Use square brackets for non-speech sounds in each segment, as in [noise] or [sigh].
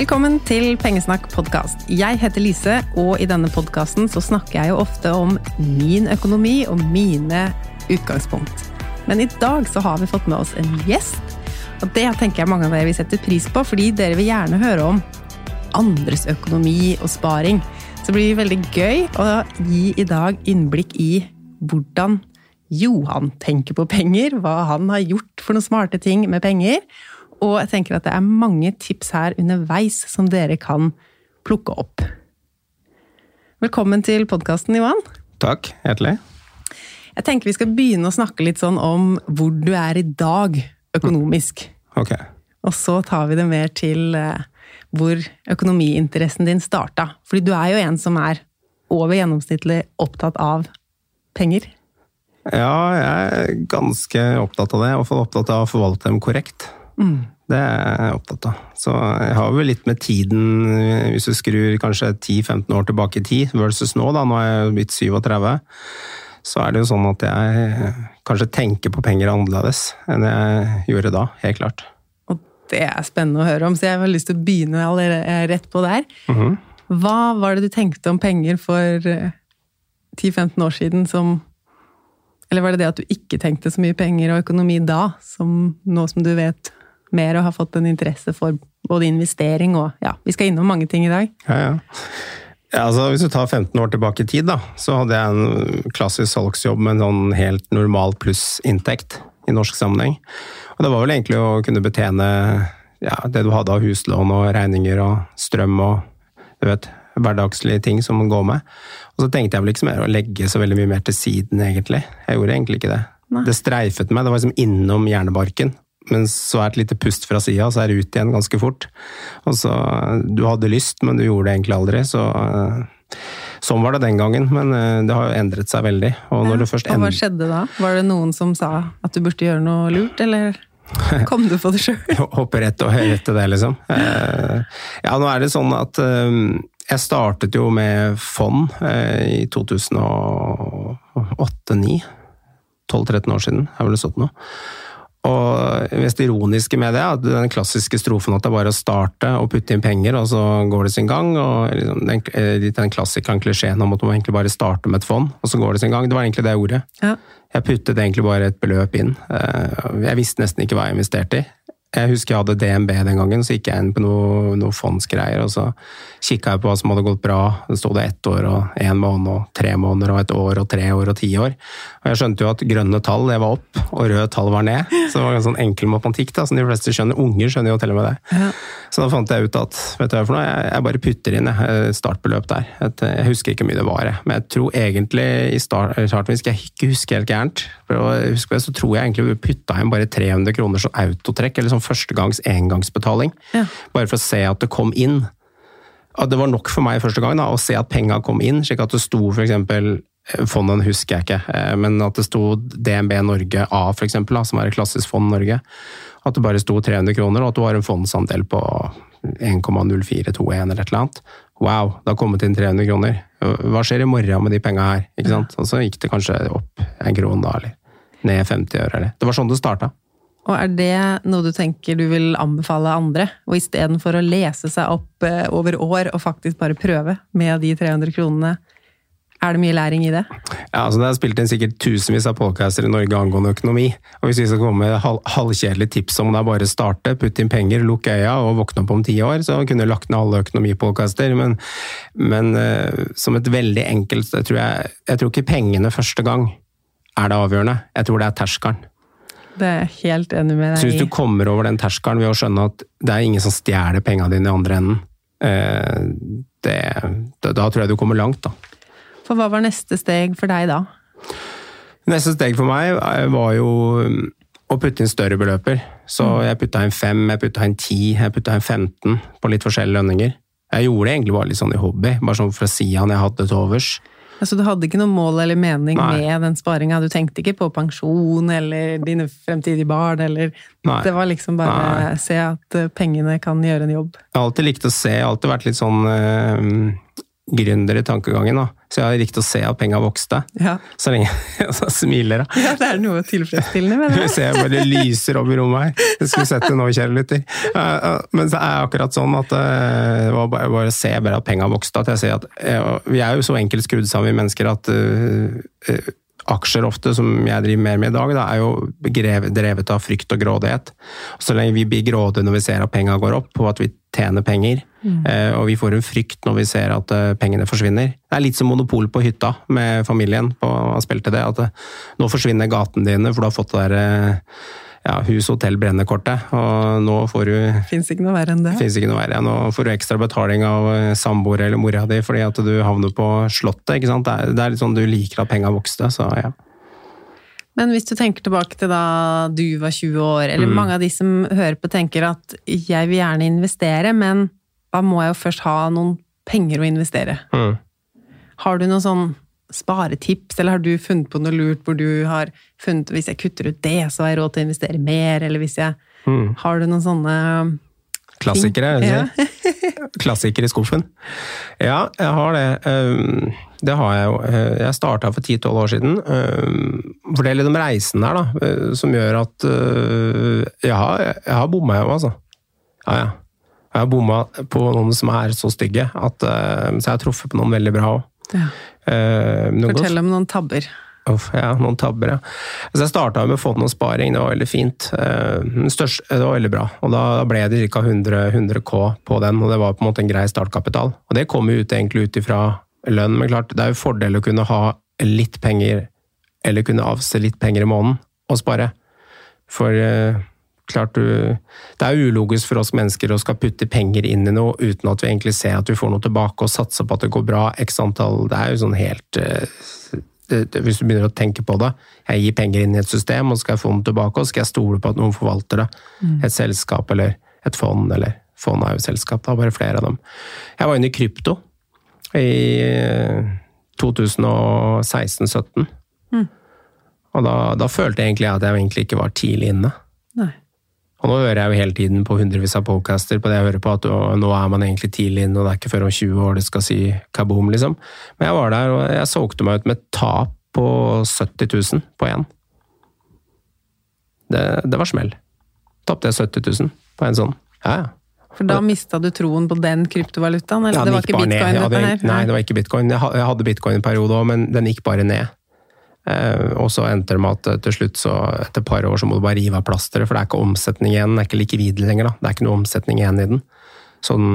Velkommen til Pengesnakk podkast. Jeg heter Lise, og i denne podkasten så snakker jeg jo ofte om min økonomi og mine utgangspunkt. Men i dag så har vi fått med oss en gjest, og det tenker jeg mange av dere vil sette pris på, fordi dere vil gjerne høre om andres økonomi og sparing. Så det blir veldig gøy å gi i dag innblikk i hvordan Johan tenker på penger, hva han har gjort for noen smarte ting med penger, og jeg tenker at det er mange tips her underveis som dere kan plukke opp. Velkommen til podkasten, Johan. Takk. Hjertelig. Jeg tenker vi skal begynne å snakke litt sånn om hvor du er i dag økonomisk. Ok. Og så tar vi det mer til eh, hvor økonomiinteressen din starta. Fordi du er jo en som er over gjennomsnittlig opptatt av penger. Ja, jeg er ganske opptatt av det. Og opptatt av å forvalte dem korrekt. Mm. Det er jeg opptatt av. Så jeg har vel litt med tiden, hvis du skrur kanskje 10-15 år tilbake i tid versus nå, da, nå er jeg blitt 37, så er det jo sånn at jeg kanskje tenker på penger annerledes enn jeg gjorde da, helt klart. Og det er spennende å høre om, så jeg har lyst til å begynne allerede rett på der. Mm -hmm. Hva var det du tenkte om penger for 10-15 år siden som Eller var det det at du ikke tenkte så mye penger og økonomi da, som nå som du vet mer og har fått en interesse for både investering og Ja, vi skal innom mange ting i dag. Ja, ja. Ja, altså Hvis du tar 15 år tilbake i tid, da, så hadde jeg en klassisk salgsjobb med en sånn helt normal plussinntekt i norsk sammenheng. Og det var vel egentlig å kunne betjene ja, det du hadde av huslån og regninger og strøm og du vet, hverdagslige ting som man går med. Og så tenkte jeg vel ikke mer å legge så veldig mye mer til siden, egentlig. Jeg gjorde egentlig ikke det. Nei. Det streifet meg, det var liksom innom hjernebarken men så er et lite pust fra sida, så er det ut igjen ganske fort. Og så, Du hadde lyst, men du gjorde det egentlig aldri. så... Sånn var det den gangen, men eh, det har jo endret seg veldig. Og, ja, og hva skjedde da? Var det noen som sa at du burde gjøre noe lurt, eller kom du på det [laughs] sjøl? Hoppe rett og rett til det, liksom. Eh, ja, nå er det sånn at eh, jeg startet jo med fond i 2008-2009. 12-13 år siden, er vel det stått nå. Og mest ironiske med det er den klassiske strofen at det er bare å starte og putte inn penger, og så går det sin gang. og liksom Den, eh, den klassikeren, klisjeen om at man egentlig bare starter med et fond, og så går det sin gang. Det var egentlig det ordet. Ja. Jeg puttet egentlig bare et beløp inn. Eh, jeg visste nesten ikke hva jeg investerte i. Jeg husker jeg hadde DNB den gangen, så gikk jeg inn på noe, noe fondsgreier. og Så kikka jeg på hva som hadde gått bra. Det sto det ett år og én måned og tre måneder og et år og tre år og ti år. Og jeg skjønte jo at grønne tall det var opp, og røde tall var ned. Så det var en sånn enkel matematikk da, som de fleste skjønner. Unger skjønner jo til og med det. Ja. Så da fant jeg ut at vet du hva for noe, jeg, bare putter inn et startbeløp der. Et, jeg husker ikke hvor mye det var, men jeg tror egentlig i starten, hvis jeg ikke husker helt gærent, så tror jeg egentlig vi putta inn bare 300 kroner som autotrekk. eller sånn sånn førstegangs engangsbetaling. Ja. Bare for å se at det kom inn. at det var nok for meg første gang da, å se at penga kom inn, slik at det sto f.eks. Fondet husker jeg ikke, eh, men at det sto DNB Norge A, for eksempel, da, som er et klassisk fond Norge. At det bare sto 300 kroner, og at du har en fondsandel på 1,0421 eller et eller annet. Wow, det har kommet inn 300 kroner. Hva skjer i morgen med de penga her? Ikke sant? Og så gikk det kanskje opp en krone da, eller ned 50 øre. Eller. Det var sånn det starta. Og er det noe du tenker du vil anbefale andre? Og istedenfor å lese seg opp eh, over år og faktisk bare prøve med de 300 kronene, er det mye læring i det? Ja, altså Det er spilt inn sikkert tusenvis av podcaster i Norge angående økonomi. Og Hvis vi skal komme med halv, halvkjedelige tips om det er bare å starte, putte inn penger, lukke øya og våkne opp om ti år, så kunne jeg lagt ned alle økonomipodcaster. Men, men uh, som et veldig enkelt jeg tror jeg, jeg tror ikke pengene første gang er det avgjørende. Jeg tror det er terskelen. Det er jeg helt enig med deg i. Så hvis du kommer over den terskelen ved å skjønne at det er ingen som stjeler pengene dine i andre enden, uh, det, da tror jeg du kommer langt, da. For hva var neste steg for deg da? Neste steg for meg var jo um, å putte inn større beløper. Så mm. jeg putta inn fem, jeg putta inn ti, jeg putta inn 15 på litt forskjellige lønninger. Jeg gjorde det egentlig bare litt sånn i hobby, bare sånn for å si han jeg hadde til overs. Altså du hadde ikke noe mål eller mening Nei. med den sparinga? Du tenkte ikke på pensjon eller dine fremtidige barn, eller Nei. Det var liksom bare Nei. se at eh, pengene kan gjøre en jobb? Jeg har alltid likt å se, jeg har alltid vært litt sånn øh, gründer i tankegangen. da. Så jeg har likt å se at penga vokste. Ja. Så lenge [laughs] jeg så smiler da. Ja, det er noe tilfredsstillende med det. Du ser bare lyser opp i rommet her. Jeg skulle sett det nå, kjære lytter. Men det er akkurat sånn at jeg det var bare, bare å se bare at penga vokste. At jeg ser at Vi er jo så enkelt skrudd sammen, vi mennesker, at uh, aksjer ofte, som jeg driver mer med i dag, da, er jo drevet av frykt og grådighet. Så lenge vi blir grådige når vi ser at penga går opp, og at vi tjener penger, mm. Eh, og vi får en frykt når vi ser at eh, pengene forsvinner. Det er litt som monopol på hytta med familien, på å spille til det. At eh, nå forsvinner gatene dine, for du har fått det der ja, hus, hotell, brennekortet. Og nå får du Fins ikke noe verre enn det. Ikke noe verre. Nå får du ekstra betaling av samboer eller mora di fordi at du havner på Slottet. ikke sant? Det er, det er litt sånn du liker at penga vokste, så ja. Men hvis du tenker tilbake til da du var 20 år, eller mm. mange av de som hører på tenker at jeg vil gjerne investere, men da må jeg jo først ha noen penger å investere. Mm. Har du noen sånn sparetips, eller har du funnet på noe lurt hvor du har funnet hvis jeg kutter ut det, så har jeg råd til å investere mer, eller hvis jeg mm. Har du noen sånne Klassikere, er ja. [laughs] Klassikere i skuffen. Ja, jeg har det. Ehm, det har jeg jo. Eh, jeg starta for 10-12 år siden. Ehm, for det er litt om reisen der, da, eh, som gjør at eh, Jeg har, jeg har bomma, jeg òg, altså. Ja, ja. Jeg har bomma på noen som er så stygge, at, så jeg har truffet på noen veldig bra òg. Ja. Fortell om noen tabber. Uff, ja, noen tabber, ja. Altså jeg starta med fond og sparing, det var veldig fint. Eh, største, det var veldig bra. Og da ble det ca. 100, 100, K på den, og det var på en måte en grei startkapital. Og det kom jo ut egentlig ut ifra lønn, men klart, det er jo fordel å kunne ha litt penger, eller kunne avse litt penger i måneden og spare. For eh, klart du Det er ulogisk for oss mennesker å skal putte penger inn i noe uten at vi egentlig ser at vi får noe tilbake, og satse på at det går bra. X antall Det er jo sånn helt eh, hvis du begynner å tenke på det Jeg gir penger inn i et system, og skal jeg få dem tilbake, og skal jeg stole på at noen forvalter det. Mm. Et selskap eller et fond, eller fond er jo selskap, da, bare flere av dem. Jeg var inne i krypto i 2016-17. Mm. Og da, da, følte jeg egentlig at jeg egentlig ikke var tidlig inne. Nei. Og nå hører jeg jo hele tiden på hundrevis av podcaster på det jeg hører på, at nå er man egentlig tidlig inne, og det er ikke før om 20 år det skal si kaboom, liksom. Men jeg var der, og jeg solgte meg ut med tap på 70 000 på én. Det, det, var smell. Tapte jeg 70 000 på en sånn. Ja, ja. For da mista du troen på den kryptovalutaen? Eller ja, det var ikke bitcoin? Ned. Hadde, nei, det var ikke bitcoin. Jeg hadde bitcoin en periode òg, men den gikk bare ned. Eh, og så endte det med at eh, til slutt, så etter et par år, så må du bare rive av plasteret, for det er ikke omsetning igjen. Det er ikke likvid lenger, da. Det er ikke noe omsetning igjen i den. Sånn,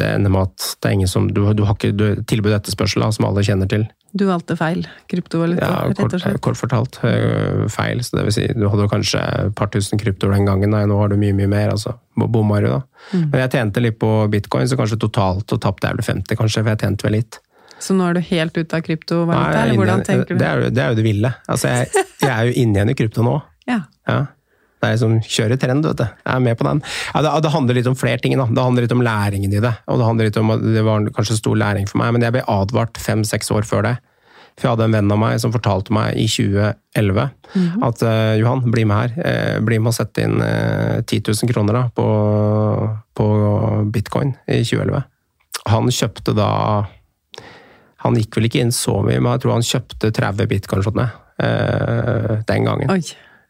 det ender med at det er ingen som Du, du har ikke du, tilbud og etterspørsel, som alle kjenner til. Du valgte feil kryptovaluta, ja, kort, rett og slett? Kort fortalt eh, feil. Så det vil si, du hadde kanskje et par tusen kryptoer den gangen, da. nå har du mye, mye mer. altså. Bomma du, da. Mm. Men jeg tjente litt på bitcoin, så kanskje totalt og tapte jeg vel 50, kanskje, for jeg tjente vel litt. Så nå er du helt ute av kryptovaluta, eller hvordan tenker du? Det er, jo, det er jo det ville. Altså, jeg, jeg, er jo inne igjen i krypto nå. [laughs] Ja. ja. Det er liksom kjører trend, vet du. Jeg er med på den. Ja, det, det, handler litt om flere ting. da. Det handler litt om læringen i det. Og det handler litt om at det var kanskje stor læring for meg, men jeg ble advart fem-seks år før det. For jeg hadde en venn av meg som fortalte meg i 2011 mm. at uh, Johan, bli med her. Uh, bli med og sette inn uh, 10 000 kroner da, på, på bitcoin i 2011. Han kjøpte da Han gikk vel ikke inn så mye, men jeg tror han kjøpte 30 bitcoin sånn, den gangen.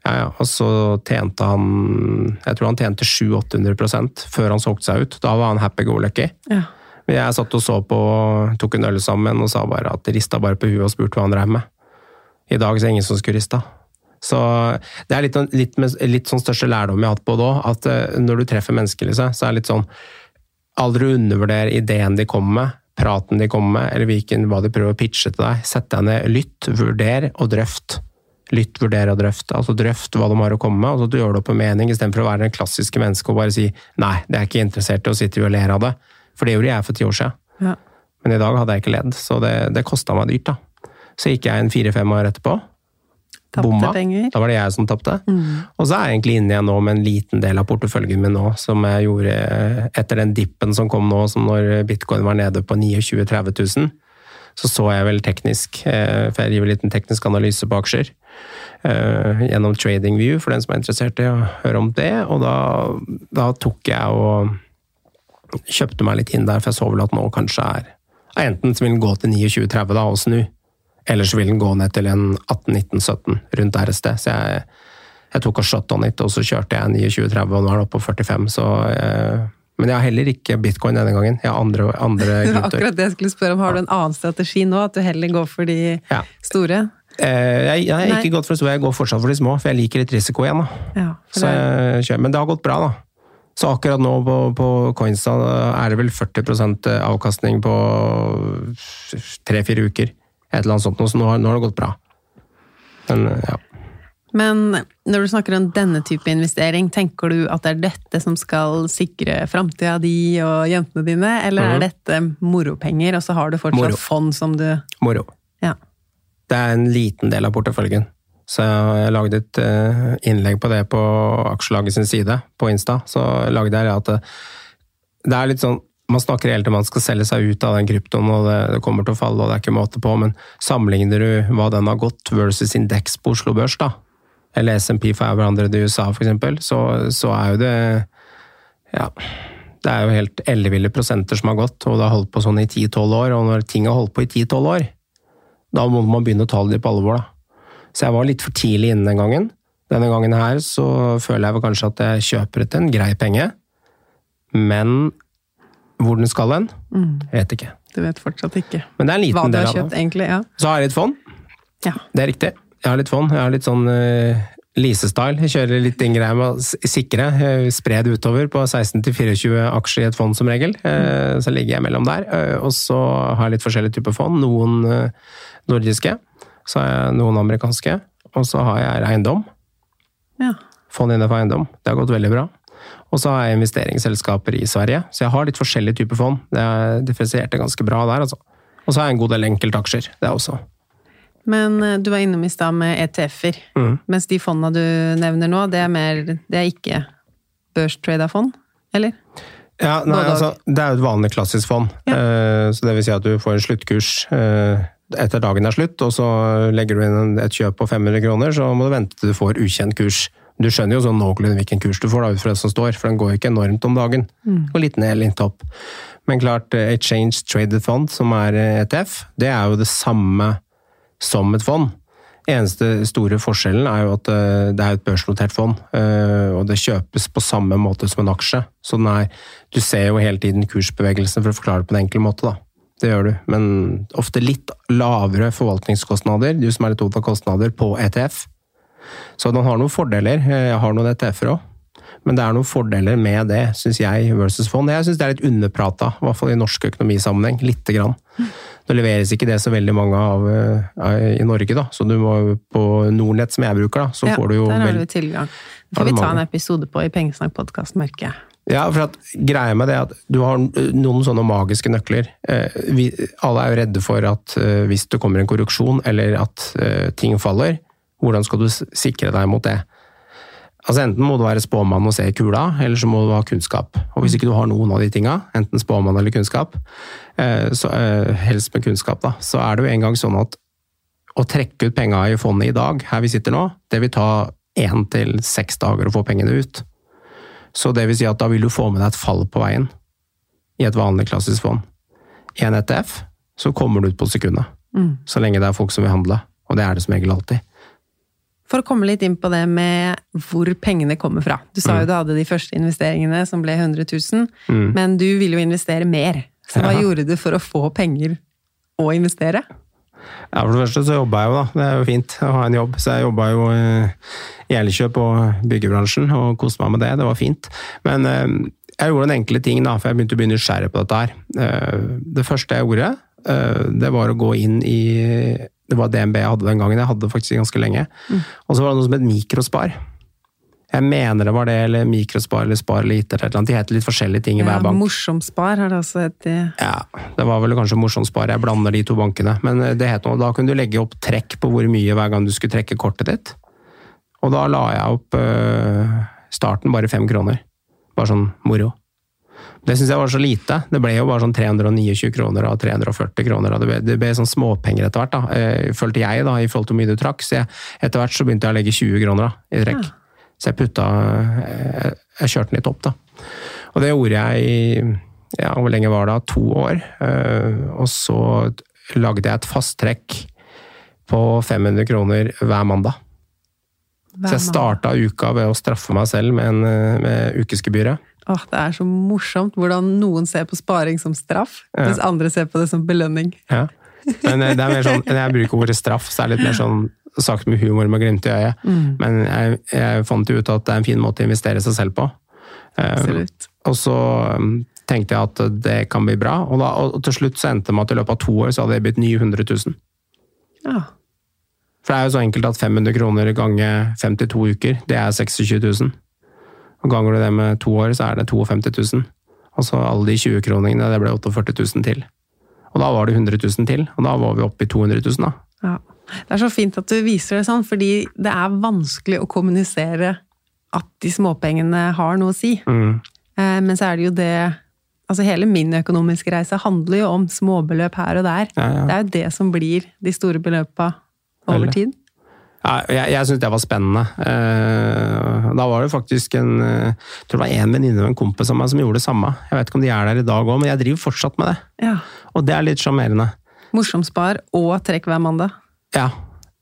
Ja, ja. Og så tjente han Jeg tror han tjente 700-800 før han solgte seg ut. Da var han happy go lucky. Ja. Jeg satt og så på, tok en øl sammen og sa bare at rista bare på huet og spurte hva han drev med. I dag så er det ingen som skulle rista. Så det er litt, litt, litt sånn største lærdom jeg har hatt på det òg, at eh, når du treffer mennesker, liksom, så er det litt sånn Aldri undervurder ideen de kommer med, praten de kommer med, eller hvilken, hva de prøver å pitche til deg. Sett deg ned, lytt, vurder og drøft. Lytt, vurder og drøft. Altså drøft hva de har å komme med, og så du gjør det opp en mening, istedenfor å være den klassiske mennesket og bare si 'nei, det er ikke interessert i å sitte og ler av det'. For det gjorde jeg for ti år siden. Ja. Men i dag hadde jeg ikke ledd, så det, det kosta meg dyrt. da. Så gikk jeg en fire-fem år etterpå. Bomma. Penger. Da var det jeg som tapte. Mm. Og så er jeg egentlig inne igjen nå med en liten del av porteføljen min nå, som jeg gjorde etter den dippen som kom nå, som når bitcoin var nede på 29 000-30 000. Så så jeg vel teknisk, eh, for jeg driver litt en teknisk analyse på aksjer. Eh, gjennom TradingView, for den som er interessert i å høre om det. Og da, da tok jeg og kjøpte meg litt inn der, for jeg så vel at nå kanskje er Enten så vil den gå til 29,30 da og snu, eller så vil den gå ned til en 18-19-17 rundt der et sted. Så jeg, jeg tok og shot on it, og så kjørte jeg 29,30, og nå er den oppe på 45, så eh, men jeg har heller ikke bitcoin denne gangen. Jeg har andre, andre [laughs] Det var akkurat det jeg skulle spørre om. Har du en annen strategi nå? At du heller går for de ja. store? Eh, jeg, jeg har ikke gått for store, jeg går fortsatt for de små, for jeg liker litt risiko igjen. Ja, så jeg, men det har gått bra, da. Så akkurat nå på, på Coinstad er det vel 40% avkastning på tre-fire uker. Et eller annet sånt, så nå, nå har det gått bra. Men, ja. Men når du snakker om denne type investering, tenker du at det er dette som skal sikre framtida di og jentene dine, eller mm. er mhm. dette moropenger, og så har du fortsatt Moro. fond som du Moro. Ja. Det er en liten del av porteføljen. Så jeg lagde et eh, innlegg på det på Aksjelaget sin side på Insta. Så lagde jeg at det, det er litt sånn man snakker hele tiden man skal selge seg ut av den kryptoen, og det, det, kommer til å falle, og det er ikke måte på, men sammenligner du hva den har gått versus indeks på Oslo Børs, da, eller SMP 500 i USA f.eks., så, så er jo det Ja. Det er jo helt elleville prosenter som har gått, og det har holdt på sånn i 10-12 år. Og når ting har holdt på i 10-12 år, da må man begynne å ta det på alvor, da. Så jeg var litt for tidlig inne den gangen. Denne gangen her så føler jeg vel kanskje at jeg kjøper til en grei penge. Men hvor den skal hen, mm. vet ikke. Du vet fortsatt ikke. Men det er en liten Hva du har kjøpt, egentlig, ja. Så har jeg litt fond. Ja. Det er riktig. Jeg har litt fond. Jeg har litt sånn uh, Lise-style. Jeg kjører litt den greia med å sikre. Spre det utover på 16-24 aksjer i et fond som regel. Uh, så ligger jeg mellom der. Uh, og så har jeg litt forskjellige typer fond. Noen nordiske. Så har jeg noen amerikanske, og så har jeg eiendom. Ja. Fond innenfor eiendom. Det har gått veldig bra. Og så har jeg investeringsselskaper i Sverige, så jeg har litt forskjellige typer fond. Det er differensiert ganske bra der, altså. Og så har jeg en god del enkeltaksjer, det også. Men eh, du var innom i stad med ETF-er, mm. mens de fondene du nevner nå, det er, mer, det er ikke børstrada fond, eller? Ja, nei, altså, Det er jo et vanlig klassisk fond. Ja. Uh, så det vil si at du får en sluttkurs uh, etter dagen er slutt, og så legger du inn et kjøp på 500 kroner, så må du vente til du får ukjent kurs. Du skjønner jo sånn noenlunde hvilken kurs du får da, ut fra det som står, for den går jo ikke enormt om dagen. Mm. Går litt ned, litt opp. Men klart, et Exchange Traded Fund, som er ETF, det er jo det samme som et fond. Eneste store forskjellen er jo at eh, det er et børsnotert fond, eh, og det kjøpes på samme måte som en aksje. Så er, du ser jo hele tiden kursbevegelsen for å forklare det på en enkel måte, da det gjør du. Men ofte litt lavere forvaltningskostnader, du som er litt opptatt av kostnader, på ETF. Så den har noen fordeler. Jeg har noen ETF-er òg. Men det er noen fordeler med det, syns jeg, versus fond. Jeg syns det er litt underprata, i hvert fall i norsk økonomisammenheng. Lite grann. Det leveres ikke det så veldig mange av uh, i Norge, da. Så du må på Nordnett, som jeg bruker, da, så ja, får du jo der har du tilgang. Det får vi ta en episode på i Pengesnakk-podkast, merker jeg. Ja, for at greia med det er at du har noen sånne magiske nøkler. Eh, vi, alle er jo redde for at eh, hvis det kommer en korruksjon eller at eh, ting faller, hvordan skal du sikre deg mot det? Altså Enten må du være spåmann og se i kula, eller så må du ha kunnskap. Og Hvis ikke du har noen av de tinga, enten spåmann eller kunnskap, eh, så, eh, helst med kunnskap, da, så er det jo en gang sånn at å trekke ut penga i fondet i dag, her vi sitter nå, det vil ta én til seks dager å få pengene ut. Så det vil si at da vil du få med deg et fall på veien i et vanlig klassisk fond. I en ETF så kommer du ut på sekundet, Mm. så lenge det er folk som vil handle. Og det er det som regel alltid. For å komme litt inn på det med hvor pengene kommer fra. Du sa Mm. jo du hadde de første investeringene som ble 100 000, Mm. men du ville jo investere mer. Så hva Ja. gjorde du for å få penger å investere? Ja, For det første så jobba jeg jo, da. Det er jo fint å ha en jobb. Så jeg jobba jo eh, i Elkjøp og byggebransjen og koste meg med det. Det var fint. Men eh, jeg gjorde en enkle ting, da, for jeg begynte å bli nysgjerrig på dette her. Eh, Det første jeg gjorde, det var å gå inn i Det var DNB jeg hadde den gangen. Jeg hadde det faktisk ganske lenge. Og så var det noe som het mikrospar. Jeg mener det var det, eller mikrospar eller spar eller IT eller noe. De heter litt forskjellige ting i Ja, hver bank. Morsomspar har det også hett. i- Ja, det var vel kanskje Morsomspar. Jeg blander de to bankene. Men eh, det het noe. Da kunne du legge opp trekk på hvor mye hver gang du skulle trekke kortet ditt. Og da la jeg opp øh, starten bare fem kroner. Bare sånn moro. Det syns jeg var så lite. Det ble jo bare sånn 329 kroner og 340 kroner. Og det ble, det ble sånn småpenger etter hvert, da. Eh, følte jeg, da, i forhold til hvor mye du trakk. Så jeg, etter hvert så begynte jeg å legge 20 kroner da, i trekk. Ja. Så jeg putta jeg, jeg kjørte den litt opp, da. Og det gjorde jeg i ja, hvor lenge var det? To år. Eh, Og så lagde jeg et fast trekk på 500 kroner hver mandag. Så jeg starta uka ved å straffe meg selv med, en, eh, med ukesgebyret. Åh, det er så morsomt hvordan noen ser på sparing som straff, Ja. mens andre ser på det som belønning. Ja. Men eh, det er mer sånn, jeg bruker ordet straff, så er det litt mer sånn sagt med humor med glimt i øyet. Mm. Men jeg, jeg fant ut at det er en fin måte å investere seg selv på. Absolutt. Absolutt. Og så um, tenkte jeg at det kan bli bra, og, da, og til slutt så endte det med at i løpet av to år så hadde jeg blitt 900 000. Ja. For det er jo så enkelt at 500 kroner ganger 52 uker, det er 26 000. Og ganger du det med to år, så er det 52 000. Og så alle de 20-kroningene, det ble 48 000 til. Og da var det 100 000 til, og da var vi oppe i 200 000 da. Ja. Det er så fint at du viser det sånn, fordi det er vanskelig å kommunisere at de småpengene har noe å si. Mm. Eh, Men så er det jo det Altså hele min økonomiske reise handler jo om småbeløp her og der. Ja, ja. Det er jo det som blir de store beløpa over tid. Jeg jeg syntes det var spennende. Eh, Da var det faktisk en eh, jeg tror det var en venninne og en kompis av meg som gjorde det samme. Jeg vet ikke om de er der i dag òg, men jeg driver fortsatt med det. Ja. Og det er litt sjarmerende. Morsomspar og trekk hver mandag. Ja,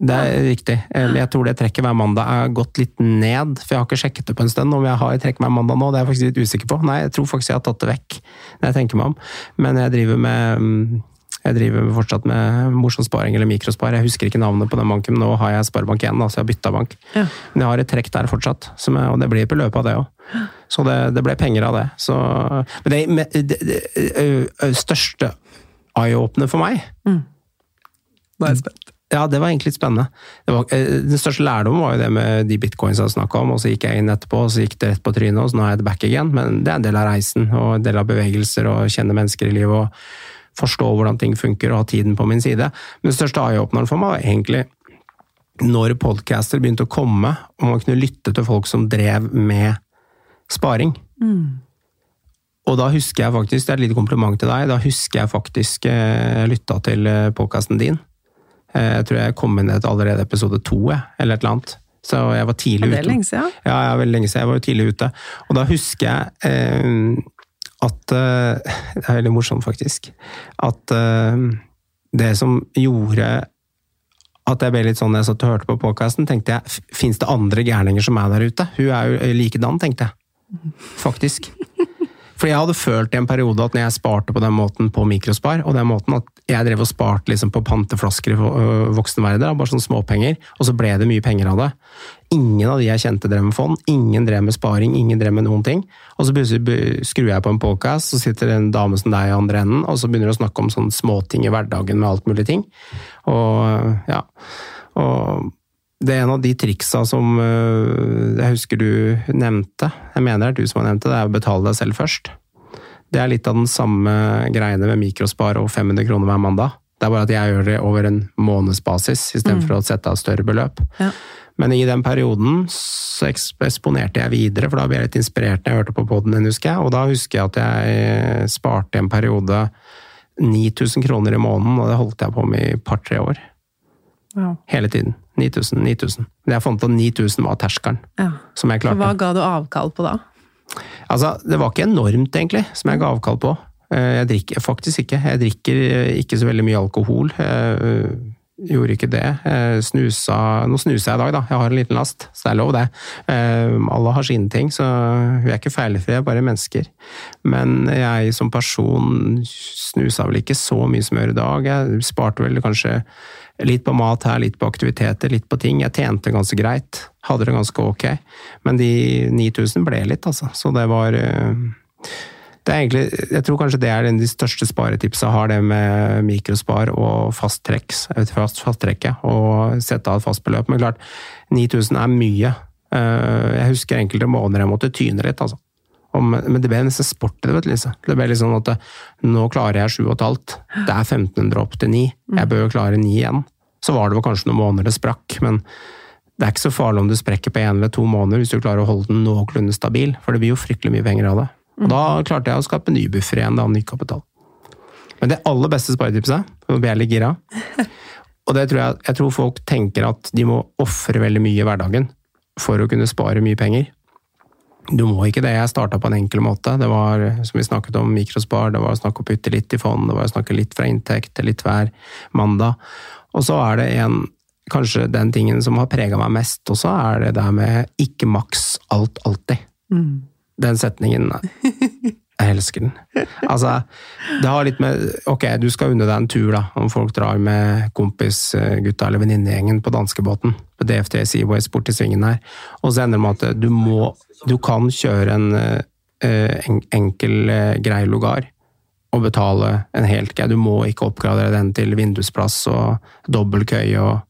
det er riktig. Jeg tror det trekket hver mandag er gått litt ned, for jeg har ikke sjekket det på en stund om jeg har trekk hver mandag nå. Det er jeg faktisk litt usikker på. Nei, jeg tror faktisk jeg har tatt det vekk, når jeg tenker meg om. Men jeg driver med mm, jeg driver fortsatt med morsom sparing eller mikrospar. Jeg husker ikke navnet på den banken, men nå har jeg Sparebank1, så jeg har bytta bank. Ja. Men jeg har et trekk der fortsatt, som jeg, og det blir på løpet av det òg. Så det, det ble penger av det. Så, men det, det, det største eye-åpner for meg, Nå er jeg spent. ja, det var egentlig litt spennende. Det var, den største lærdommen var jo det med de bitcoins jeg snakka om, og så gikk jeg inn etterpå, og så gikk det rett på trynet, og så nå er jeg back again. Men det er en del av reisen, og en del av bevegelser, og kjenne mennesker i livet, og forstå hvordan ting funker, og ha tiden på min side. Men den største eye-åpneren for meg var egentlig når podcaster begynte å komme, og man kunne lytte til folk som drev med sparing. Og da husker jeg faktisk, det er et lite kompliment til deg, da husker jeg faktisk eh, lytta til eh, podkasten din. Eh, Jeg tror jeg kom inn etter allerede episode to, jeg, eller et eller annet. Så jeg var tidlig Det er ute. lenge siden. Ja, ja, veldig lenge siden. Jeg var jo tidlig ute. Og da husker jeg eh, at eh, Det er veldig morsomt, faktisk. At eh, det som gjorde at jeg ble litt sånn jeg satt og hørte på podkasten, tenkte jeg fins det andre gærninger som er der ute? Hun er jo likedan, tenkte jeg. Faktisk. For jeg hadde følt i en periode at når jeg sparte på den måten på mikrospar, og den måten at jeg drev og sparte liksom på panteflasker i voksenverden, bare sånne småpenger, og så ble det mye penger av det. Ingen av de jeg kjente drev med fond, ingen drev med sparing, ingen drev med noen ting. Og så plutselig skrur jeg på en podcast, så sitter en dame som deg i andre enden, og så begynner du å snakke om sånne småting i hverdagen med alt mulig ting. Og ja, og det er en av de triksa som øh, jeg husker du nevnte, jeg mener det er du som har nevnt det, det er å betale deg selv først. Det er litt av den samme greiene med mikrospar og 500 kroner hver mandag. Det er bare at jeg gjør det over en månedsbasis istedenfor mm. å sette av større beløp. Ja. Men i den perioden så eksponerte jeg videre, for da ble jeg litt inspirert når jeg hørte på poden din, husker jeg. Og da husker jeg at jeg sparte en periode 9000 kroner i måneden, og det holdt jeg på med i et par-tre år. Wow. Hele tiden. 9000, 9000. Men jeg fant ut at 9000 var terskelen ja. som jeg klarte. Hva ga du avkall på da? Altså, det var ikke enormt, egentlig, som jeg ga avkall på. Eh, jeg drikker faktisk ikke. Jeg drikker ikke så veldig mye alkohol. Jeg Gjorde ikke det. Snusa Nå snuser jeg i dag, da. Jeg har en liten last, så det er lov, det. Eh, alle har sine ting, så vi er ikke feilfrie, bare mennesker. Men jeg som person snusa vel ikke så mye jeg gjør i dag. Jeg sparte vel kanskje litt på mat her, litt på aktiviteter, litt på ting. Jeg tjente ganske greit. Hadde det ganske ok. Men de 9000 ble litt, altså. Så det var eh, egentlig, jeg tror kanskje det er de største sparetipsa har, det med mikrospar og fasttrekks, fast, fasttrekket, og sette av et fast beløp. Men klart, 9000 er mye. Eh, jeg husker enkelte måneder jeg måtte tyne litt, altså. Men det ble nesten sport i det, vet du, Lise. Det ble litt sånn at nå klarer jeg 7,5. Det er 1500 opp til 9. Jeg bør jo klare 9 igjen. Så var det vel kanskje noen måneder det sprakk, men det er ikke så farlig om du sprekker på én eller to måneder hvis du klarer å holde den noenlunde stabil, for det blir jo fryktelig mye penger av det. Og da klarte jeg å skape ny buffer igjen, da, ny kapital. Men det aller beste sparetipset, nå blir jeg litt gira, og det tror jeg, jeg tror folk tenker at de må ofre veldig mye i hverdagen for å kunne spare mye penger. Du må ikke det. Jeg starta på en enkel måte. Det var som vi snakket om, mikrospar, det var snakk om å putte litt i fond, det var å snakke litt fra inntekt, litt hver mandag. Og så er det en Kanskje den tingen som har prega meg mest også, er det der med ikke maks alt alltid. Mm. Den setningen Jeg elsker den. Altså, det har litt med Ok, du skal unne deg en tur, da, om folk drar med kompisgutta eller venninnegjengen på danskebåten. På DFT Seaways bort til svingen her. Og så ender det med at du må Du kan kjøre en, eh, en enkel, eh, grei lugar og betale en helt grei. Du må ikke oppgradere den til vindusplass og dobbel køye og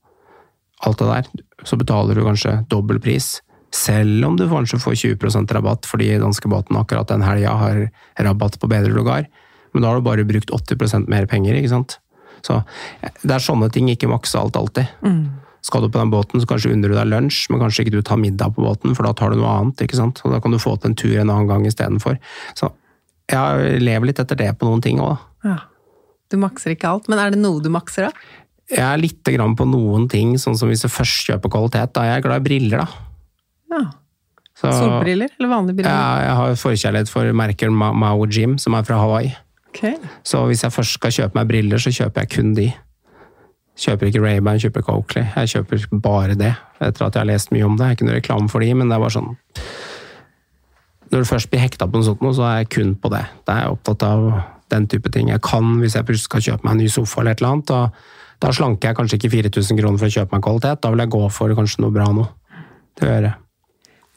alt det der. Så betaler du kanskje dobbel pris. Selv om du kanskje får 20% rabatt fordi danskebåten akkurat den helga har rabatt på bedre lugar. Men da har du bare brukt 80% mer penger, ikke sant. Så det er sånne ting, ikke makse alt alltid. Mm. Skal du på den båten, så kanskje unner du deg lunsj, men kanskje ikke du tar middag på båten, for da tar du noe annet. ikke sant? Og da kan du få til en tur en annen gang istedenfor. Så jeg lever litt etter det på noen ting òg. Ja. Du makser ikke alt, men er det noe du makser, da? Jeg er lite grann på noen ting, sånn som hvis jeg først kjøper kvalitet. Da er jeg glad i briller, da. Ja. Så, Solbriller eller vanlige briller? Ja, jeg har forkjærlighet for merker Mao Jim, som er fra Hawaii. Okay. Så hvis jeg først skal kjøpe meg briller, så kjøper jeg kun de. Kjøper ikke Ray-Ban, kjøper ikke Oakley. Jeg kjøper bare det, etter at jeg har lest mye om det. Jeg er ikke noe reklame for de, men det er bare sånn Når du først blir hekta på noe sånt, så er jeg kun på det. Da er jeg opptatt av den type ting. Jeg kan, hvis jeg plutselig skal kjøpe meg en ny sofa eller et eller annet, da, da slanker jeg kanskje ikke 4000 kroner for å kjøpe meg kvalitet. Da vil jeg gå for kanskje noe bra nå. Det gjør jeg.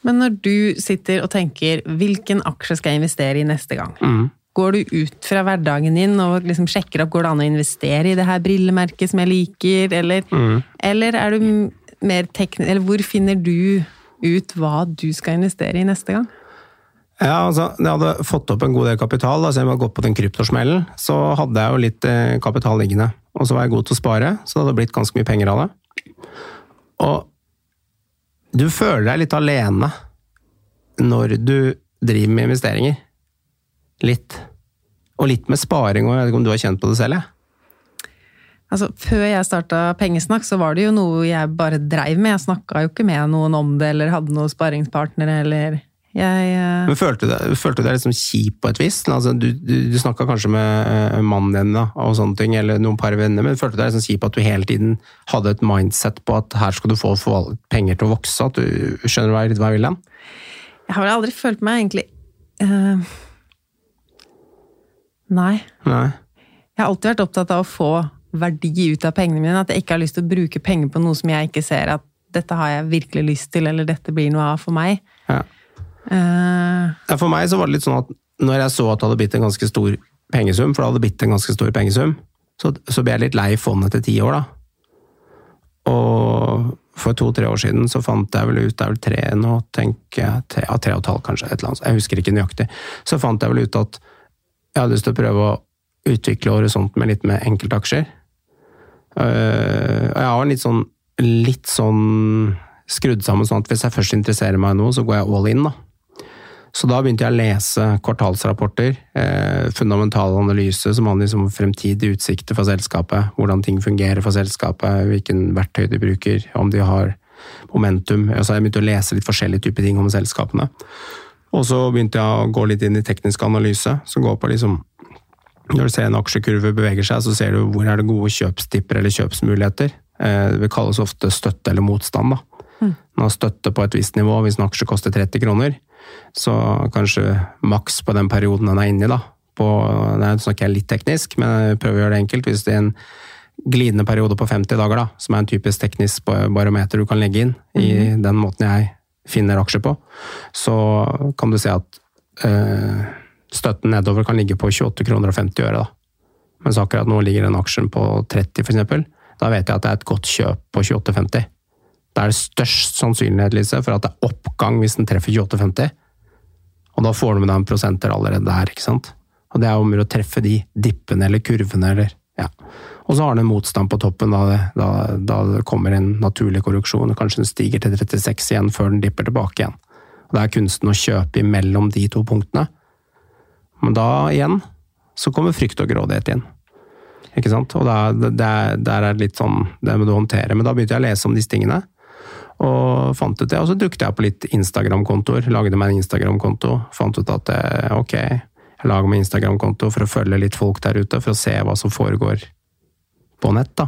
Men når du sitter og tenker 'hvilken aksje skal jeg investere i neste gang', mm. går du ut fra hverdagen din og liksom sjekker opp går det an å investere i det her brillemerket som jeg liker, eller, mm. eller er du mer teknisk Eller hvor finner du ut hva du skal investere i neste gang? Ja, altså, Jeg hadde fått opp en god del kapital, altså jeg hadde gått på den kryptosmellen. Så hadde jeg jo litt eh, kapital liggende. Og så var jeg god til å spare, så det hadde blitt ganske mye penger av det. Og du føler deg litt alene når du driver med investeringer. Litt. Og litt med sparing òg, jeg vet ikke om du har kjent på det selv? Jeg. Altså, Før jeg starta Pengesnakk, så var det jo noe jeg bare dreiv med. Jeg snakka jo ikke med noen om det, eller hadde noen sparingspartnere, eller jeg, uh... Men Følte du følte du deg liksom kjip på et vis? Altså, du du, du snakka kanskje med uh, mannen din da, og sånne ting, eller noen par venner, men følte du deg liksom kjip at du hele tiden hadde et mindset på at her skal du få, få penger til å vokse? at du Skjønner hva jeg vil hen? Jeg har vel aldri følt meg egentlig uh... Nei. Nei. Jeg har alltid vært opptatt av å få verdi ut av pengene mine. At jeg ikke har lyst til å bruke penger på noe som jeg ikke ser at dette har jeg virkelig lyst til, eller dette blir noe av for meg. Uh... For meg så var det litt sånn at når jeg så at det hadde blitt en ganske stor pengesum, for det hadde blitt en ganske stor pengesum, så, så ble jeg litt lei fondet etter ti år, da. Og for to-tre år siden så fant jeg vel ut Det er vel tre nå, tenker jeg. Tre, ja, tre og et halvt, kanskje. et eller annet, Jeg husker ikke nøyaktig. Så fant jeg vel ut at jeg hadde lyst til å prøve å utvikle horisonten med litt med enkeltaksjer. Øh, og jeg har litt sånn, litt sånn skrudd sammen sånn at hvis jeg først interesserer meg i noe, så går jeg all in, da. Så da begynte jeg å lese kvartalsrapporter, eh, fundamental analyse som handler liksom om fremtidige utsikter for selskapet, hvordan ting fungerer for selskapet, hvilken verktøy de bruker, om de har momentum. Så jeg begynte å lese litt forskjellige typer ting om selskapene. Og så begynte jeg å gå litt inn i teknisk analyse, som går på liksom Når du ser en aksjekurve beveger seg, så ser du hvor er det gode kjøpstipper eller kjøpsmuligheter. Eh, det kalles ofte støtte eller motstand. da. Har støtte på et visst nivå hvis en aksje koster 30 kroner. Så kanskje maks på den perioden den er inne i, da. På, nå snakker jeg litt teknisk, men jeg prøver å gjøre det enkelt. Hvis det er en glidende periode på 50 dager, da, som er en typisk teknisk barometer du kan legge inn i Mhm. den måten jeg finner aksjer på, så kan du se at øh, støtten nedover kan ligge på 28 kroner og 50 øre. da. Mens akkurat nå ligger den aksjen på 30 f.eks. Da vet jeg at det er et godt kjøp på 28,50. Da er det størst sannsynlighet Lise, for at det er oppgang hvis den treffer 28,50. Og da får du med deg en prosenter allerede der. ikke sant? Og det er om å treffe de dippene eller kurvene eller ja. Og så har den en motstand på toppen da det, da, da det kommer en naturlig korruksjon. Kanskje den stiger til 36 igjen før den dipper tilbake igjen. Og Det er kunsten å kjøpe imellom de to punktene. Men da igjen så kommer frykt og grådighet inn. Ikke sant? Og der, der, der er det litt sånn Det må du håndtere. Men da begynte jeg å lese om disse tingene. Og fant ut det, og så dukket jeg på litt Instagram-kontoer. Lagde meg en Instagram-konto. Fant ut at eh, ok, jeg lager meg Instagram-konto for å følge litt folk der ute, for å se hva som foregår på nett. da.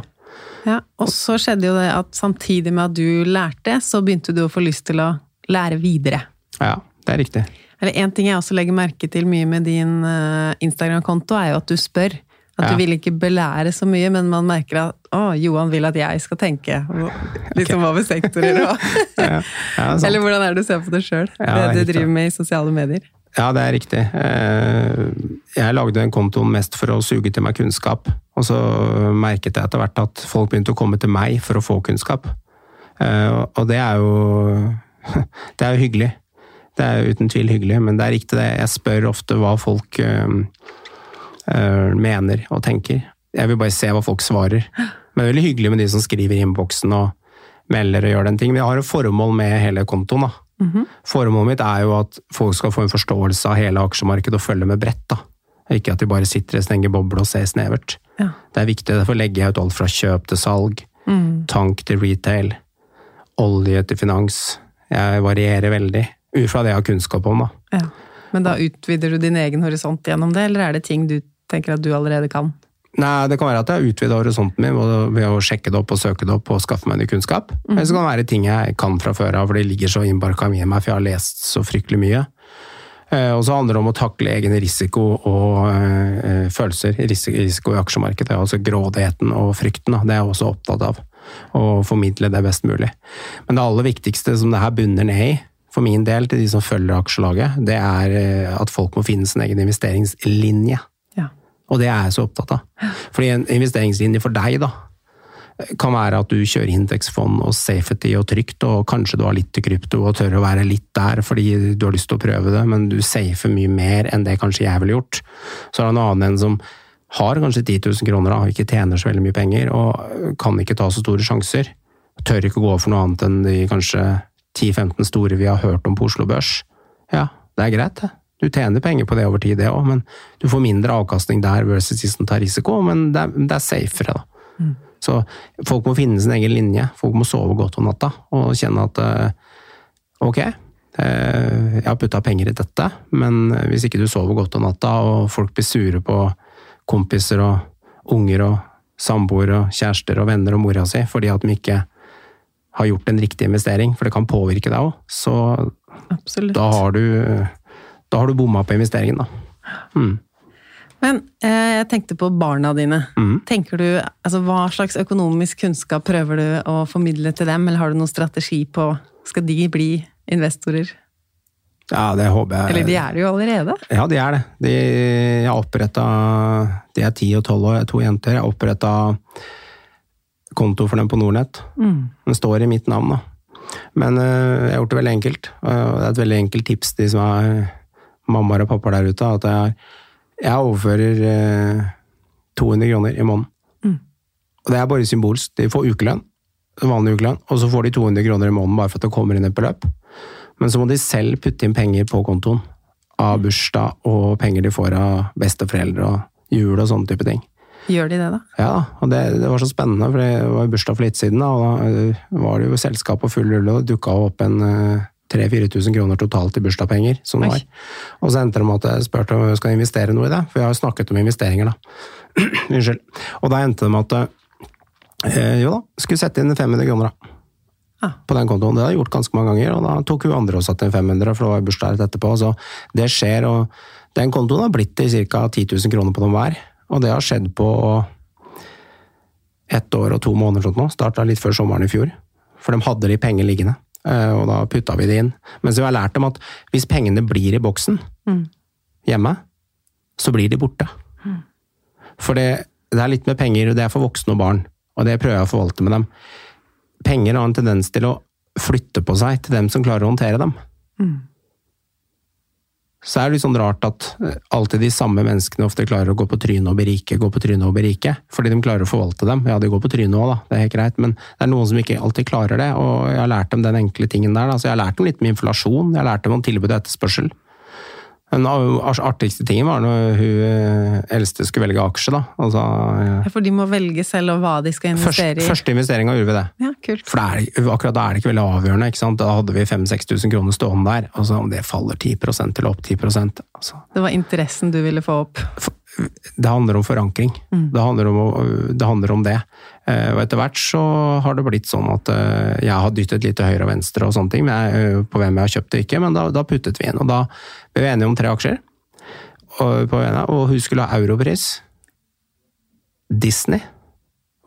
Ja, og så skjedde jo det at samtidig med at du lærte, så begynte du å få lyst til å lære videre. Ja, det er riktig. Eller en ting jeg også legger merke til mye med din eh, Instagram-konto, er jo at du spør. At Ja. du vil ikke belære så mye, men man merker at å, Johan vil at jeg skal tenke liksom over sektorer og [laughs] Ja, ja. Eller hvordan er det du ser på det sjøl? Det du driver med i sosiale medier? Ja, det er riktig. Eh, Jeg lagde en kontoen mest for å suge til meg kunnskap. Og så merket jeg etter hvert at folk begynte å komme til meg for å få kunnskap. Eh, Og det er jo [laughs] Det er jo hyggelig. Det er uten tvil hyggelig, men det er riktig det. Jeg spør ofte hva folk eh, mener og tenker. Jeg vil bare se hva folk svarer. Men det er veldig hyggelig med de som skriver i innboksen og melder og gjør den ting. Men jeg har et formål med hele kontoen. da. Formålet mitt er jo at folk skal få en forståelse av hele aksjemarkedet og følge med bredt. da. Ikke at de bare sitter i en stengt boble og ser snevert. Ja. Det er viktig, derfor legger jeg ut alt fra kjøp til salg, tank til retail, olje til finans. Jeg varierer veldig, ut fra det jeg har kunnskap om. da. Ja. Men da utvider du din egen horisont gjennom det, eller er det ting du tenker at du allerede kan? Nei, Det kan være at jeg har utvida horisonten min ved- å sjekke det opp og søke det opp og skaffe meg ny kunnskap. Eller så kan det være ting jeg kan fra før av, for det ligger så innbarka i meg, for jeg har lest så fryktelig mye. Eh, Og så handler det om å takle egen risiko og eh, følelser. Ris- Risiko i aksjemarkedet, altså grådigheten og frykten. Det er jeg også opptatt av. Å formidle det best mulig. Men det aller viktigste som det her bunner ned i, for min del til de som følger aksjelaget, det er eh, at folk må finne sin egen investeringslinje. Og det er jeg så opptatt av. Fordi en investeringslinje for deg, da, kan være at du kjører indeksfond og safety og trygt, og kanskje du har litt til krypto og tør å være litt der fordi du har lyst til å prøve det, men du safer mye mer enn det kanskje jeg ville gjort. Så er det en annen en som har kanskje 10 000 kroner og ikke tjener så veldig mye penger, og kan ikke ta så store sjanser. Tør ikke å gå for noe annet enn de kanskje 10-15 store vi har hørt om på Oslo Børs. Ja, det er greit, det. Du tjener penger på det over tid, det òg, men du får mindre avkastning der versus de som tar risiko, men det er, det er safere, da. Så folk må finne sin egen linje. Folk må sove godt om natta og kjenne at eh, ok, eh, jeg har putta penger i dette, men hvis ikke du sover godt om natta, og folk blir sure på kompiser og unger og samboere og kjærester og venner og mora si fordi at de ikke har gjort en riktig investering, for det kan påvirke deg òg, så Absolutt. da har du, da har du bomma på investeringen, da. Mm. Men eh, jeg tenkte på barna dine. Mm. Tenker du, altså Hva slags økonomisk kunnskap prøver du å formidle til dem, eller har du noen strategi på Skal de bli investorer? Ja, det håper jeg. Eller de er det jo allerede? Ja, de er det. De, jeg har oppretta De er ti og tolv år, to jenter. Jeg har oppretta konto for dem på Nordnett. Den står i mitt navn, da. Men uh, jeg har gjort det veldig enkelt. Uh, det er et veldig enkelt tips de som er mammaer og pappaer der ute. At jeg, jeg overfører eh, 200 kroner i måneden. Og det er bare symbolsk. De får ukelønn, vanlig ukelønn, og så får de 200 kroner i måneden bare for at det kommer inn et beløp. Men så må de selv putte inn penger på kontoen. Av bursdag og penger de får av besteforeldre og jul og sånne type ting. Gjør de det, da? Ja, og det, det var så spennende, for det var bursdag for litt siden, da, og da eh, var det jo selskap og full rulle, og det dukka opp en eh, 3000-4000 kroner totalt i bursdagspenger, som det var. Og så endte det med at jeg spurte om jeg skal investere noe i det, for jeg har jo snakket om investeringer, da. [clears throat] Unnskyld. Og da endte det med at eh, jo da, skulle sette inn 500 kroner, da. Ah. På den kontoen. Det har jeg gjort ganske mange ganger, og da tok hun andre og satte inn 500, for det var bursdag rett etterpå. Så det skjer, og den kontoen har blitt til ca. 10 000 kroner på dem hver. Og det har skjedd på ett år og to måneder sånn nå. Starta litt før sommeren i fjor. For de hadde de penger liggende, og da putta vi det inn. Men så har lært dem at hvis pengene blir i boksen hjemme, så blir de borte. For det, det er litt med penger, og det er for voksne og barn, og det prøver jeg å forvalte med dem. Penger har en tendens til å flytte på seg til dem som klarer å håndtere dem. Så er det litt sånn rart at eh, alltid de samme menneskene ofte klarer å gå på trynet og berike, gå på trynet og berike, fordi de klarer å forvalte dem. Ja, de går på trynet òg, da, det er helt greit, men det er noen som ikke alltid klarer det, og jeg har lært dem den enkle tingen der. Da. Så jeg har lært dem litt med inflasjon, jeg har lært dem om tilbud og etterspørsel. Den artigste tingen var når hun eh, eldste skulle velge aksje, da. Altså, Ja, For de må velge selv og hva de skal først, investere i? første investeringa gjorde vi det. Ja, kult. For det er, akkurat da er det ikke veldig avgjørende. ikke sant? Da hadde vi 5000-6000 kroner stående der. Altså, om det faller 10% eller opp 10% altså, Det var interessen du ville få opp. Det handler om forankring. Det, handler om, det handler om det. Eh, Og etter hvert så har det blitt sånn at eh, jeg har dyttet litt til høyre og venstre og sånne ting, men jeg, eh, på hvem jeg har kjøpt det ikke, men da, da puttet vi inn. Og da ble vi enige om tre aksjer. Og, på ene, og hun skulle ha europris. Disney.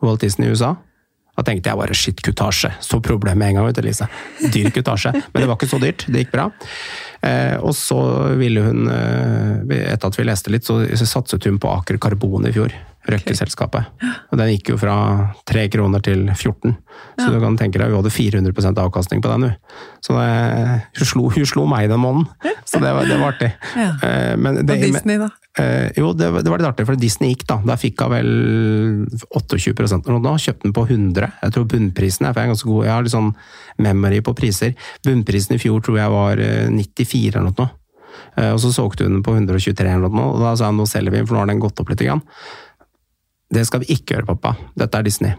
Walt Disney i USA. Da tenkte jeg bare shit, kutasje. Så problemet med en gang, vet du, Lise. Dyr kutasje. Men det var ikke så dyrt. Det gikk bra. Eh, og så ville hun, eh, etter at vi leste litt, så satset hun på Aker Karbon i fjor. Røkke-selskapet. Og den gikk jo fra 3 kroner til 14. Så du kan tenke deg, vi hadde 400% avkastning på den, hun. Så det, hun, slo, hun slo meg den måneden. Så det var, det var artig. Ja. Eh, men Og Disney, da? Eh, jo, det, det var litt artig, for Disney gikk da. Der fikk hun vel 28 eller noe. Kjøpte den på 100. Jeg tror bunnprisen er, for jeg er ganske god, jeg har litt sånn memory på priser. Bunnprisen i fjor tror jeg var eh, 94 eller noe. Eh, Og så solgte hun den på 123 eller noe, og da sa hun nå selger vi den, for nå har den gått opp litt. Grann. Det skal vi ikke gjøre, pappa. Dette er Disney.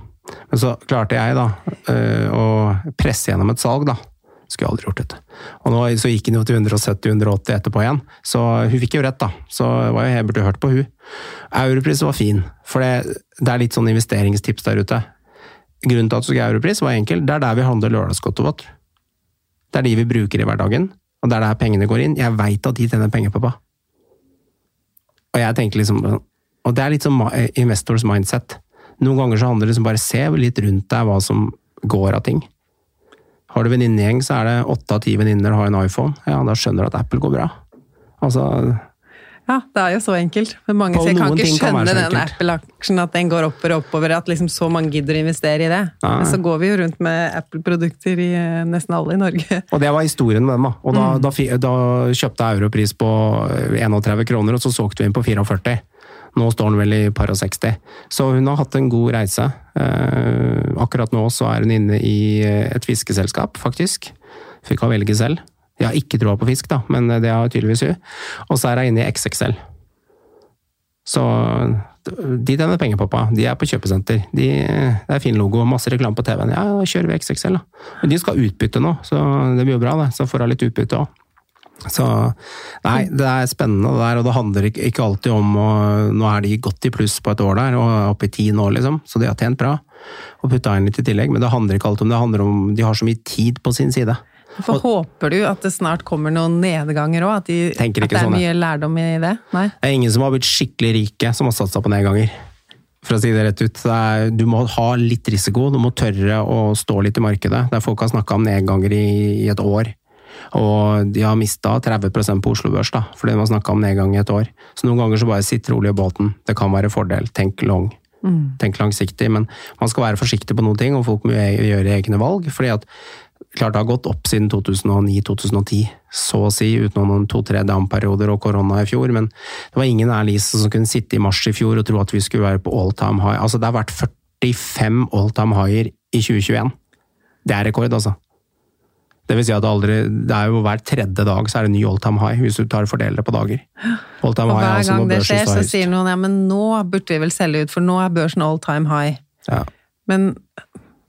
Men så klarte jeg da eh, å presse gjennom et salg, da. Skulle aldri gjort, dette. Og nå så gikk hun jo til 170-180 etterpå igjen, så hun fikk jo rett, da. Så var jo, jeg burde hørt på hun. Europris var fin, for det, det er litt sånn investeringstips der ute. Grunnen til at du skal ha Europris var enkel, det er der vi handler lørdagsgodtet vårt. Det er de vi bruker i hverdagen, og det er der pengene går inn. Jeg veit at de tjener penger, pappa. Og jeg tenker liksom Og det er litt sånn investors mindset. Noen ganger så handler det liksom bare se litt rundt deg hva som går av ting. Har du venninnegjeng, så er det åtte av ti venninner har en iPhone. Ja, da skjønner du at Apple går bra. Altså, Ja, det er jo så enkelt. Men mange sier, sier, kan ikke skjønne kan den. Apple-aksjen, at den går oppover og oppover, at liksom så mange gidder å investere i det. Nei. Men så går vi jo rundt med Apple-produkter i eh, nesten alle i Norge. [laughs] og det var historien med dem. Da. Og da, da, da kjøpte jeg europris på 31 kroner, og så solgte vi inn på 44. Nå står hun vel i par og 60. Så hun har hatt en god reise. Eh, akkurat nå så er hun inne i eh, et fiskeselskap, faktisk. Fikk hun velge selv. Jeg har ikke troa på fisk, da, men det har tydeligvis hun. Og så er hun inne i XXL. Så de tjener penger, pappa. De er på kjøpesenter. De, det er fin logo, masse reklame på TV-en. Ja, da kjører vi XXL, da. Men de skal ha utbytte nå, så det blir jo bra, det. Så får hun litt utbytte òg. Så nei, det er spennende det der, og det handler ikke, alltid om å Nå er de godt i pluss på et år der, og oppe i ti nå, liksom, så de har tjent bra. Og putta inn litt i tillegg, men det handler ikke alltid om det. Det handler om de har så mye tid på sin side. For håper du at det snart kommer noen nedganger òg? At, de- at det er sånn, mye lærdom i det? Nei? Det er ingen som har blitt skikkelig rike som har satsa på nedganger. For å si det rett ut. Det er, du må ha litt risiko, du må tørre å stå litt i markedet. Der folk har snakka om nedganger i, i et år. Og de har mista 30 på Oslo Børs, da, fordi de har snakka om nedgang i et år. Så noen ganger så bare sitt rolig i båten. Det kan være fordel. Tenk long. Tenk langsiktig. Men man skal være forsiktig på noen ting, og folk må gjøre egne valg. fordi at klart det har gått opp siden 2009-2010, så å si, utenom noen to-tre down-perioder og korona i fjor. Men det var ingen Alice som kunne sitte i mars i fjor og tro at vi skulle være på all time high. Altså, det har vært 45 all time higher i 2021. Det er rekord, altså. Det vil si at det, aldri, det er jo hver tredje dag så er det ny all time high, hvis du tar og fordeler det på dager. All time og hver high, gang det skjer, så sier noen ja, men nå burde vi vel selge ut, for nå er børsen all time high. Ja. Men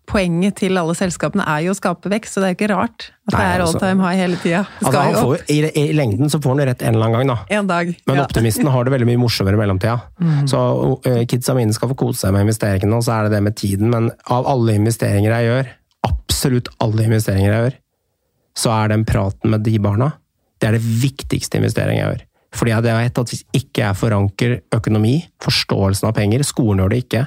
poenget til alle selskapene er jo å skape vekst, så det er jo ikke rart at Nei, det er all altså, time high hele tida. Altså, i, i, lengden så får han rett en eller annen gang, da. En dag, Men ja. optimisten har det veldig mye morsommere i mellomtida. Mm. Så uh, kidsa mine skal få kose seg med investeringene, og så er det det med tiden. Men av alle investeringer jeg gjør, absolutt alle investeringer jeg gjør, så er den praten med de barna det er det viktigste investeringen jeg gjør. Fordi jeg vet at hvis ikke jeg forankrer økonomi, forståelsen av penger Skolen gjør det ikke.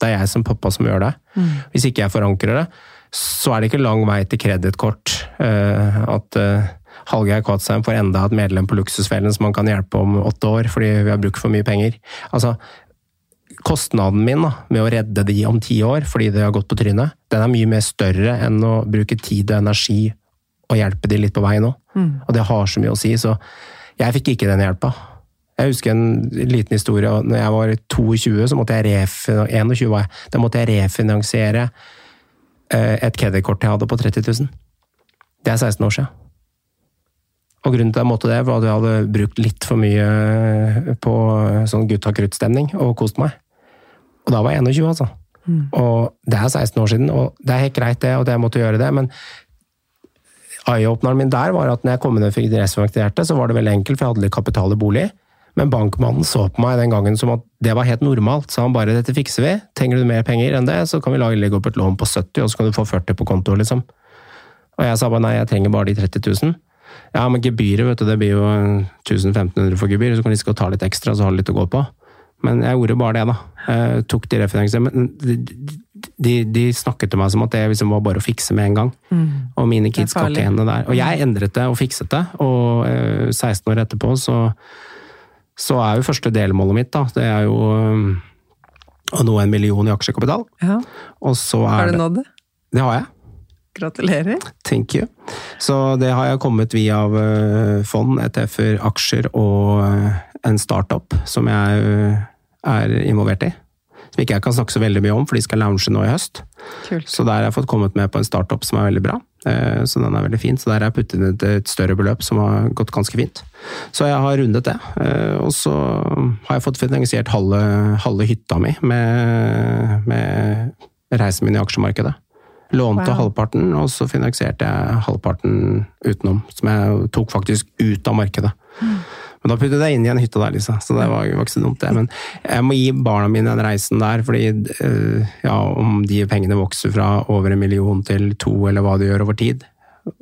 Det er jeg som pappa som gjør det. Mm. Hvis ikke jeg forankrer det, så er det ikke lang vei til kredittkort. Uh, at uh, Hallgeir Kvatsheim får enda et medlem på Luksusfellen som man kan hjelpe om åtte år fordi vi har brukt for mye penger. Altså, Kostnaden min da, med å redde de om ti år fordi det har gått på trynet, den er mye mer større enn å bruke tid og energi og hjelpe de litt på vei nå. Mm. Og det har så mye å si, så jeg fikk ikke den hjelpa. Jeg husker en liten historie. når jeg var 22, så måtte jeg refinansiere, 21 var jeg, da måtte jeg refinansiere et et kredittkort jeg hadde på 30 000. Det er 16 år siden. Og grunnen til at jeg måtte det, var at jeg hadde brukt litt for mye eh, på sånn gutta krutt-stemning og kost meg. Og da var jeg 21, altså. Mm. Og det er 16 år siden, og det er helt greit det, og det jeg måtte gjøre det, men eye-openeren min der var at når jeg kom inn og fikk refinansierte, så var det veldig enkelt, for jeg hadde litt kapital i bolig. Men bankmannen så på meg den gangen som at det var helt normalt. Så han bare 'dette fikser vi', trenger du mer penger enn det, så kan vi legge opp et lån på 70, og så kan du få 40 på konto, liksom. Og jeg sa bare nei, jeg trenger bare de 30 000. Ja, men gebyret, vet du, det blir jo 1500 for gebyr, så kan du ikke ta litt ekstra, så har du litt å gå på. Men jeg gjorde bare det, da. Jeg tok de refinansieringene. Men de, de, snakket til meg som at det liksom var bare å fikse med en gang. Mm. Og mine kids skal ikke henne der. Og jeg endret det og fikset det, og 16 eh, år etterpå så, så er jo første delmålet mitt, da, det er jo eh, å nå en million i aksjekapital. Ja. Og så er har du nådd det? Det har jeg. Gratulerer. Thank you. Så det har jeg kommet via eh, fond, ETF-er, aksjer og en startup som jeg er involvert i. Som ikke jeg kan snakke så veldig mye om, for de skal lounge nå i høst. Kult. Så der har jeg fått kommet med på en startup som er veldig bra. Eh, så den er veldig fin. Så der har jeg puttet inn et større beløp som har gått ganske fint. Så jeg har rundet det. Eh, og så har jeg fått finansiert halve, halve hytta mi med, med reisen min i aksjemarkedet. Lånte wow. halvparten, og så finansierte jeg halvparten utenom. Som jeg tok faktisk ut av markedet. Mm. Men da puttet jeg inn i en hytte der, Lisa, så det var, var, ikke så dumt, det. Men jeg må gi barna mine den reisen der, fordi øh, ja, om de pengene vokser fra over en million til to, eller hva de gjør over tid,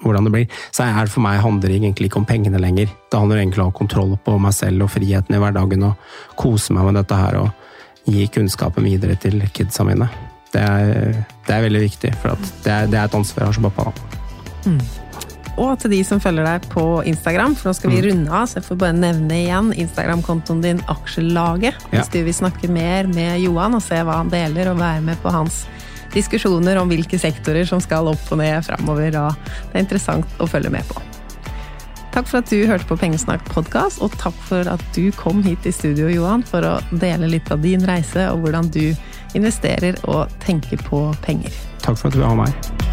hvordan det blir, så er for meg handler det egentlig ikke om pengene lenger. Det handler egentlig om å ha kontroll på meg selv og friheten i hverdagen, og kose meg med dette her og gi kunnskapen videre til kidsa mine. Det er, det er veldig viktig, for det er, det, er, et ansvar jeg har som pappa. Mm og til de som følger deg på Instagram, for nå skal vi mm. runde av, så jeg får bare nevne igjen Instagram-kontoen din Aksjelaget. Hvis ja. du vil snakke mer med Johan og se hva han deler, og være med på hans diskusjoner om hvilke sektorer som skal opp og ned framover. Og det er interessant å følge med på. Takk for at du hørte på Pengesnakk podkast, og takk for at du kom hit i studio, Johan, for å dele litt av din reise og hvordan du investerer og tenker på penger. Takk for at du har meg.